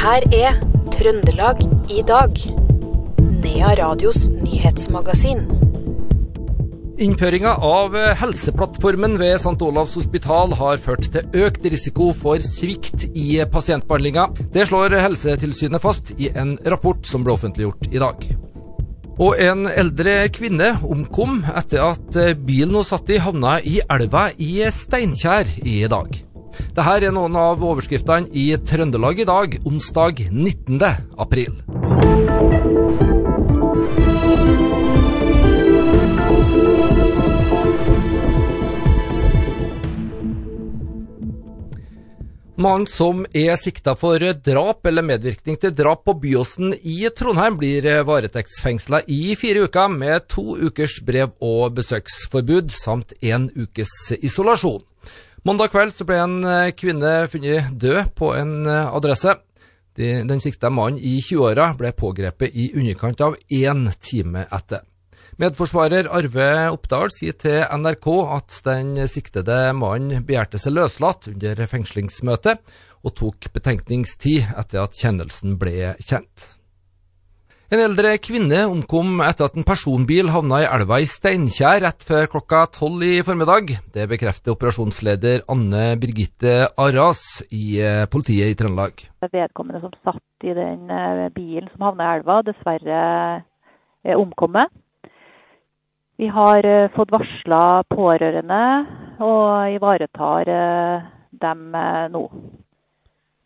her er Trøndelag i dag. Nea Radios nyhetsmagasin. Innføringa av Helseplattformen ved St. Olavs hospital har ført til økt risiko for svikt i pasientbehandlinga. Det slår Helsetilsynet fast i en rapport som ble offentliggjort i dag. Og en eldre kvinne omkom etter at bilen hun satt i havna i elva i Steinkjer i dag. Dette er noen av overskriftene i Trøndelag i dag, onsdag 19. april. Mannen som er sikta for drap eller medvirkning til drap på Byåsen i Trondheim, blir varetektsfengsla i fire uker med to ukers brev- og besøksforbud samt én ukes isolasjon. Mandag kveld ble en kvinne funnet død på en adresse. Den sikta mannen i 20-åra ble pågrepet i underkant av én time etter. Medforsvarer Arve Oppdal sier til NRK at den siktede mannen begjærte seg løslatt under fengslingsmøtet, og tok betenkningstid etter at kjennelsen ble kjent. En eldre kvinne omkom etter at en personbil havna i elva i Steinkjer rett før klokka tolv i formiddag. Det bekrefter operasjonsleder Anne Birgitte Aras i politiet i Trøndelag. Vedkommende som satt i den bilen som havna i elva, dessverre er omkommet. Vi har fått varsla pårørende og ivaretar dem nå.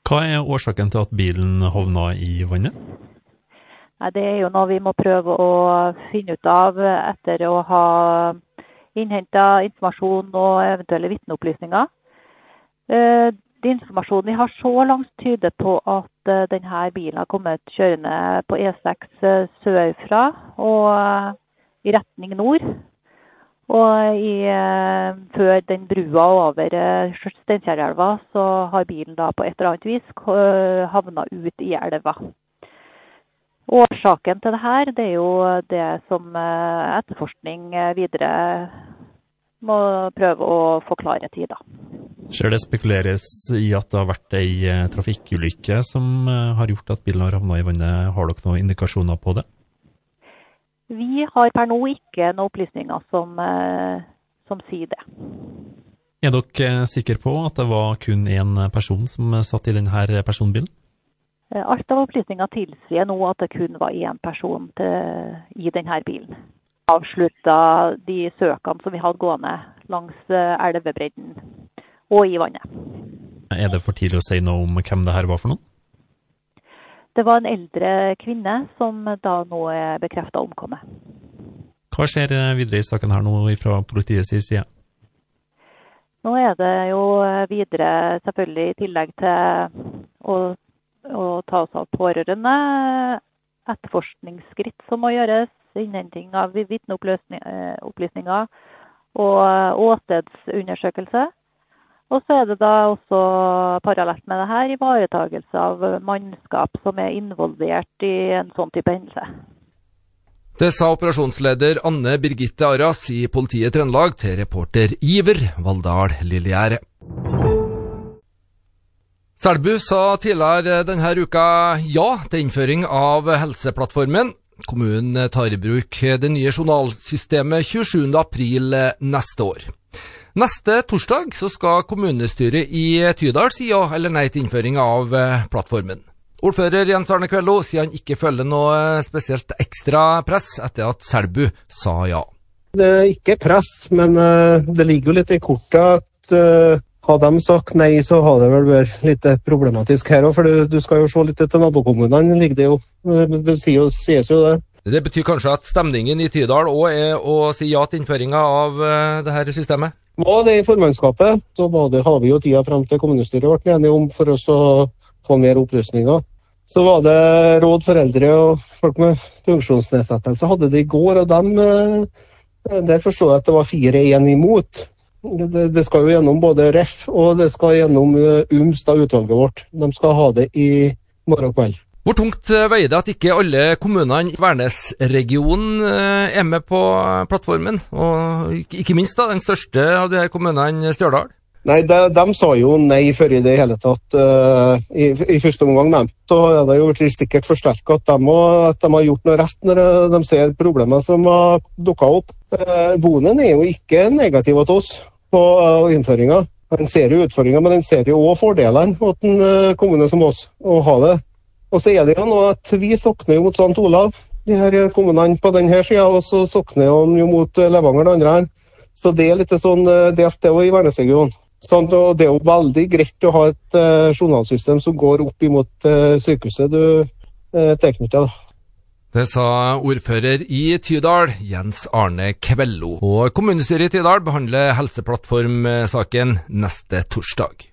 Hva er årsaken til at bilen havna i vannet? Det er jo noe vi må prøve å finne ut av etter å ha innhenta informasjon og eventuelle vitneopplysninger. Det informasjonen vi har så langt tyder på at denne bilen har kommet kjørende på E6 sørfra og i retning nord. Og i, før den brua over Steinkjerelva, så har bilen da på et eller annet vis havna ut i elva. Årsaken til det her, det er jo det som etterforskning videre må prøve å få klarhet i, da. Ser det spekuleres i at det har vært ei trafikkulykke som har gjort at bilen har havna i vannet. Har dere noen indikasjoner på det? Vi har per nå ikke noen opplysninger som, som sier det. Er dere sikre på at det var kun én person som satt i denne personbilen? Alt av opplysninger tilsier nå at det kun var én person til, i denne bilen. Avslutta de søkene som vi hadde gående langs elvebredden og i vannet. Er det for tidlig å si noe om hvem det her var for noen? Det var en eldre kvinne som da nå er bekrefta omkommet. Hva skjer videre i saken her nå fra politiets side? Nå er det jo videre, selvfølgelig i tillegg til å å ta oss av pårørende, etterforskningsskritt som må gjøres, innhenting av vitneopplysninger og åstedsundersøkelse. Og så er det da også parallelt med det her ivaretagelse av mannskap som er involvert i en sånn type hendelse. Det sa operasjonsleder Anne Birgitte Aras i Politiet Trøndelag til reporter Iver Valldal Lillegjerde. Selbu sa tidligere denne uka ja til innføring av Helseplattformen. Kommunen tar i bruk det nye journalsystemet 27.4 neste år. Neste torsdag skal kommunestyret i Tydal si ja eller nei til innføring av plattformen. Ordfører Jens Arne Kvello sier han ikke følger noe spesielt ekstra press etter at Selbu sa ja. Det er ikke press, men det ligger jo litt i kortet at hadde de sagt nei, så hadde det vel vært litt problematisk her òg. For du, du, skal jo se litt til nabokommunene, ligger det jo. Det sies jo det. Det betyr kanskje at stemningen i Tydal òg er å si ja til innføringa av det her systemet? Var det i formannskapet, så det, har vi jo tida frem til kommunestyret ble enige om for oss å få mer opplysninger. Så var det råd foreldre og folk med funksjonsnedsettelse hadde det i går, og dem, der forstår jeg at det var 4-1 imot. Det, det, skal jo gjennom både REF og det skal gjennom UMS, da, utvalget vårt. De skal ha det i morgen kveld. Hvor tungt veier det at ikke alle kommunene i Værnes-regionen er med på plattformen? Og ikke minst da, den største av de her kommunene, Stjørdal? Nei, de, de, sa jo nei før i det hele tatt uh, i, i, første omgang. Dem. Så er det jo sikkert forsterka at, at, de har gjort noe rett når de ser problemer som har dukka opp. Uh, Bonen er jo ikke negativ til oss på uh, innføringa. Den ser jo utfordringa, men den ser jo òg fordelene til en uh, kommune som oss å ha det. Og så er det jo noe at vi sokner jo mot St. Olav, de her kommunene på denne sida, og så sokner de jo mot Levanger, den andre her. Så det er litt sånn delt, det òg i Værnesregionen. Sånn, det er jo veldig greit å ha et uh, journalsystem som går opp imot uh, sykehuset du uh, eh, tilknytter. Det sa ordfører i Tydal, Jens Arne Kvello. Og kommunestyret i Tydal behandler Helseplattform-saken neste torsdag.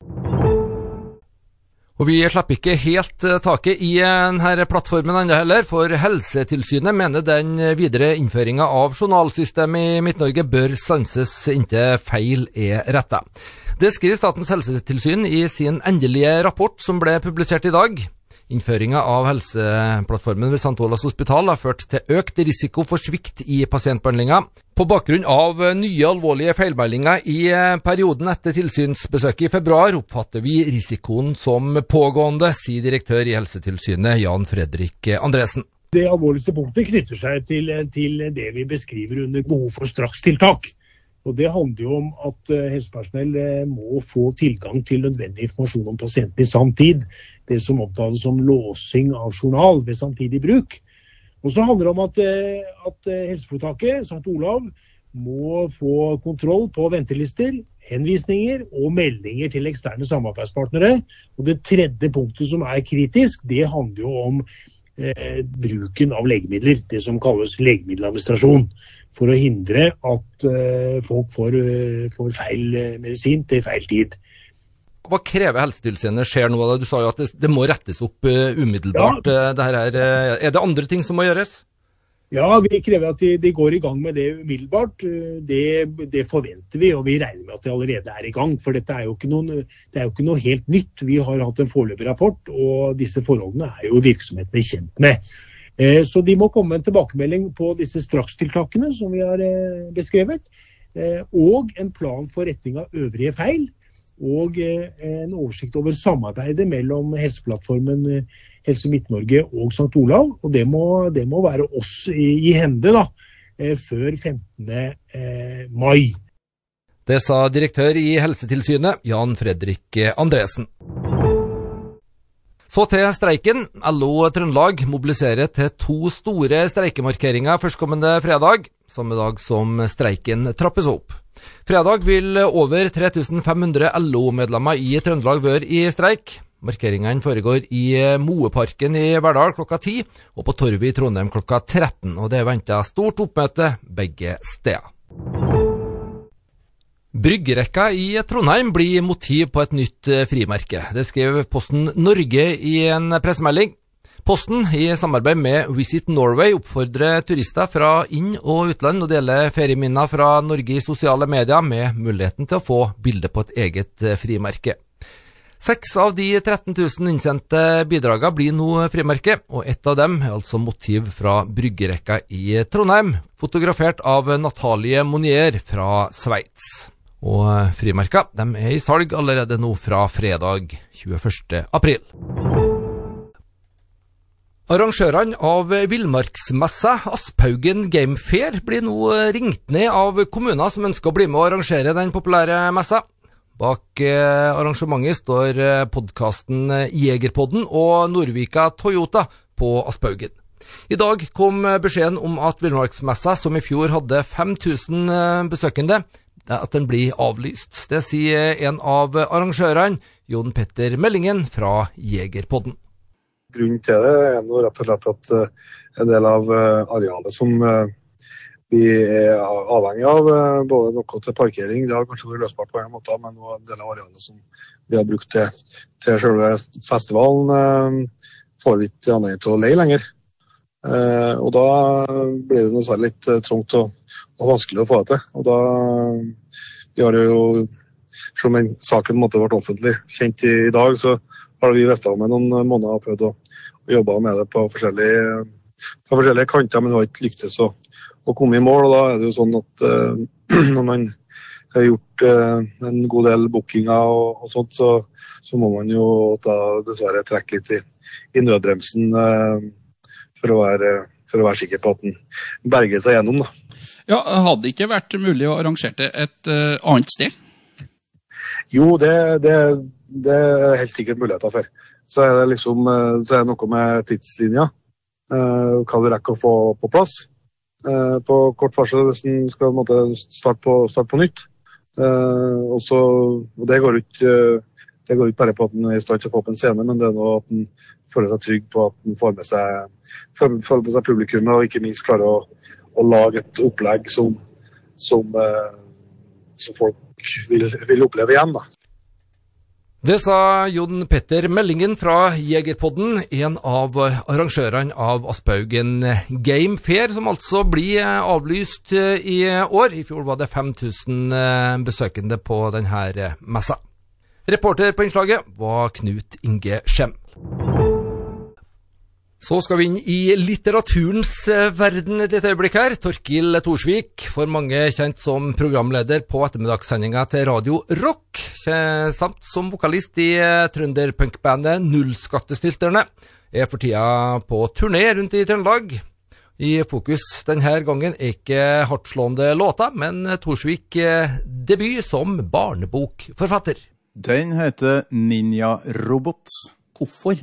Og vi slipper ikke helt taket i denne plattformen ennå heller, for Helsetilsynet mener den videre innføringa av journalsystemet i Midt-Norge bør sanses inntil feil er retta. Det skriver Statens helsetilsyn i sin endelige rapport som ble publisert i dag. Innføringa av Helseplattformen ved St. Olavs hospital har ført til økt risiko for svikt i pasientbehandlinga. På bakgrunn av nye alvorlige feilmeldinger i perioden etter tilsynsbesøket i februar, oppfatter vi risikoen som pågående, sier direktør i Helsetilsynet Jan Fredrik Andresen. Det alvorligste punktet knytter seg til, til det vi beskriver under behov for strakstiltak. Og Det handler jo om at eh, helsepersonell eh, må få tilgang til nødvendig informasjon om pasienten i sann tid. Det som omtales som låsing av journal ved samtidig bruk. Og så handler det om at, eh, at helseforetaket, St. Olav, må få kontroll på ventelister, henvisninger og meldinger til eksterne samarbeidspartnere. Og Det tredje punktet som er kritisk, det handler jo om eh, bruken av legemidler. Det som kalles legemiddeladministrasjon for å hindre at uh, folk får, uh, får, feil eh, medisin til feil tid. Hva krever Helsetilsynet skjer nå? Du sa jo at det, det må rettes opp umiddelbart. Ja. Er, er, det andre ting som må gjøres? Ja, vi krever at de, de går i gang med det umiddelbart. Det, det, forventer vi, og vi regner med at de allerede er i gang. For dette er jo ikke, noen, det er jo ikke noe helt nytt. Vi har hatt en foreløpig rapport, og disse forholdene er jo virksomhetene kjent med. Eh, så de må komme med en tilbakemelding på disse strakstiltakene som vi har eh, beskrevet. Eh, og en plan for retting av øvrige feil. Og en oversikt over samarbeidet mellom Helseplattformen Helse Midt-Norge og St. Olav. Og det må, det må være oss i, i hende da, før 15. mai. Det sa direktør i Helsetilsynet, Jan Fredrik Andresen. Så til streiken. LO Trøndelag mobiliserer til to store streikemarkeringer førstkommende fredag, samme dag som streiken trappes opp. Fredag vil over 3500 LO-medlemmer i Trøndelag være i streik. Markeringene foregår i Moeparken i Verdal klokka 10, og på Torvet i Trondheim klokka 13. og Det er venta stort oppmøte begge steder. Bryggerekka i Trondheim blir motiv på et nytt eh, frimerke. Det skrev Posten Norge i en pressemelding. Posten, i samarbeid med Visit Norway, oppfordrer turister fra inn- og utland å dele ferieminner fra Norge i sosiale medier, med muligheten til å få bilde på et eget eh, frimerke. Seks av de 13 000 innsendte bidragene blir nå frimerke, og ett av dem er altså motiv fra bryggerekka i Trondheim, fotografert av Natalie Monier fra Sveits. Og eh, frimerka de er i salg allerede nå fra fredag 21. april. Arrangørene av villmarksmessa Asphaugen Gamefair blir nå ringt ned av kommuner som ønsker å bli med og arrangere den populære messa. Bak eh, arrangementet står eh, podkasten Jegerpodden og Nordvika Toyota på Asphaugen. I dag kom beskjeden om at villmarksmessa, som i fjor hadde 5000 besøkende, at den blir avlyst. Det sier en av arrangørene, Jon Petter Meldingen fra Jegerpodden. Grunnen til det er nå rett og slett at eh, en del av eh, arealet som eh, vi er avhengig av, både noe til parkering, det har kanskje vært løsbart på en måte, men en del av arealet som vi har brukt til, til selve festivalen, får vi ikke anledning til å leie lenger. Og da blir det dessverre litt trangt og, og vanskelig å få det til. Og da vi har jo, Selv om saken måtte ble offentlig kjent i, i dag, så har vi visst om noen måneder og prøvd å, å jobbe med det på forskjellige, på forskjellige kanter, men vi har ikke lyktes å, å, komme i mål. og Da er det jo sånn at uh, når man har gjort eh, en god del bookinger og, og sånt, så, så, må man jo da dessverre trekke litt i, i nødbremsen eh, for, å være, for, å være, sikker på at den berger seg gjennom. Da. Ja, Hadde det ikke vært mulig å arrangere det et uh, annet sted? Jo, det, det, det, er helt sikkert muligheter for. Så er det liksom så er det noe med tidslinja. Uh, hva du rekker å få på plass. Uh, på kort varsel hvis en skal måte, starte, på, starte på nytt. Uh, og, så, og det går ikke det går ikke bare på at han er i stand til å få opp en scene, men det er noe at han føler seg trygg på at han får med seg, får seg publikummet, og ikke minst klarer å, å lage et opplegg som, som, uh, som folk vil, vil, oppleve igjen. Da. Det sa Jon Petter Meldingen fra Jegerpodden, en av arrangørene av Aspaugen Game Fair, som altså blir avlyst i år. I fjor var det 5000 besøkende på denne messa. Reporter på innslaget var Knut Inge Skjem. Så skal vi inn i litteraturens eh, verden et lite øyeblikk her. Torkil Thorsvik, for mange kjent som programleder på ettermiddagssendinga til Radio Rock, samt som vokalist i eh, trønderpunkbandet Nullskattesnylterne, er for tida på turné rundt i Trøndelag. I fokus denne gangen er ikke hardtslående låter, men Thorsvik eh, debut som barnebokforfatter. Den heter Ninja Robot. Hvorfor?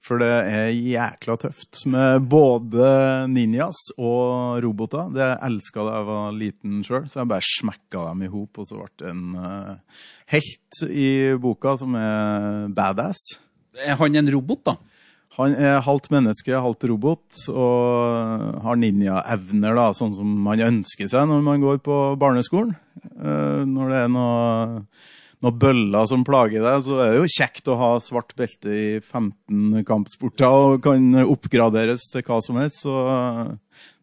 For det er jækla tøft med både ninjas og roboter. Det elska da jeg var liten sjøl, så jeg bare smekka dem i hop. Og så ble det en uh, helt i boka som er badass. Er han en robot, da? Han er halvt menneske, halvt robot, og har ninjaevner, sånn som man ønsker seg når man går på barneskolen. Uh, når det er noe noen bøller som plager deg, så er det jo kjekt å ha svart belte i 15 kampsporter og kan oppgraderes til hva som helst. Så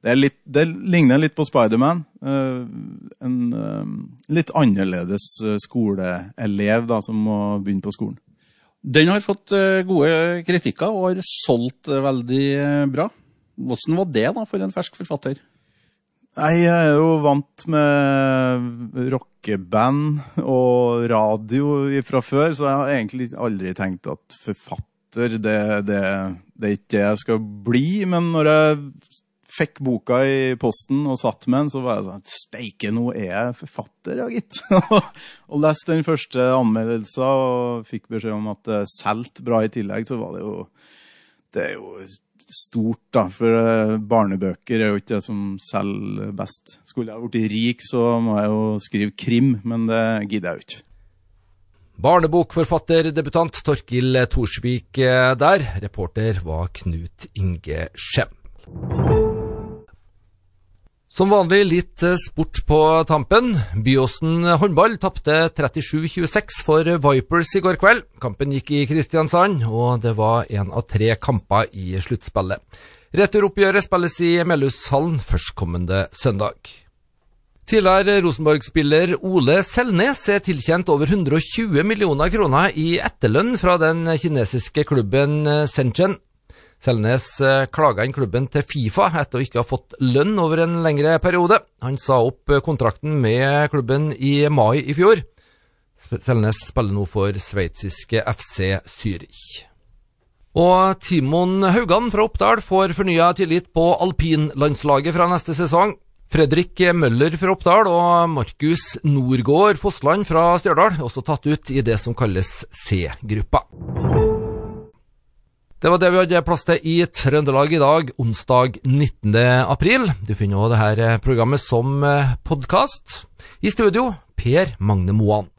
det, litt, det ligner litt på Spiderman. Uh, en uh, litt annerledes skoleelev da, som må begynne på skolen. Den har fått gode kritikker og har solgt veldig bra. Hvordan var det da for en fersk forfatter? Nei, jeg er jo vant med rockeband og radio fra før, så jeg har egentlig aldri tenkt at forfatter, det, det, det er ikke det jeg skal bli. Men når jeg fikk boka i posten og satt med den, så var jeg sånn Steike, nå er jeg forfatter, ja, gitt. og leste den første anmeldelsen og fikk beskjed om at det solgte bra i tillegg, så var det jo Det er jo stort, da. For eh, barnebøker er jo ikke det som selger best. Skulle jeg blitt rik, så må jeg jo skrive krim, men det gidder jeg jo ikke. Barnebokforfatterdebutant Torkil Thorsvik eh, der. Reporter var Knut Inge Skjem. Som vanlig litt eh, sport på tampen. Byåsen håndball tapte 37-26 for Vipers i går kveld. Kampen gikk i Kristiansand, og det var én av tre kamper i sluttspillet. Returoppgjøret spilles i Melhushallen førstkommende søndag. Tidligere Rosenborg-spiller Ole Selnes er tilkjent over 120 millioner kroner i etterlønn fra den kinesiske klubben Shenzhen. Selnes eh, klaga inn klubben til Fifa etter å ikke ha fått lønn over en lengre periode. Han sa opp eh, kontrakten med klubben i mai i fjor. Selnes spiller nå for sveitsiske FC Zürich. Og Timon Haugan fra Oppdal får fornya tillit på alpinlandslaget fra neste sesong. Fredrik Møller fra Oppdal og Markus Norgård Fossland fra Stjørdal er også tatt ut i det som kalles C-gruppa. Det var det vi hadde plass til i Trøndelag i dag, onsdag 19. april. Du finner også dette programmet som eh, podkast. I studio, Per Magne Moan.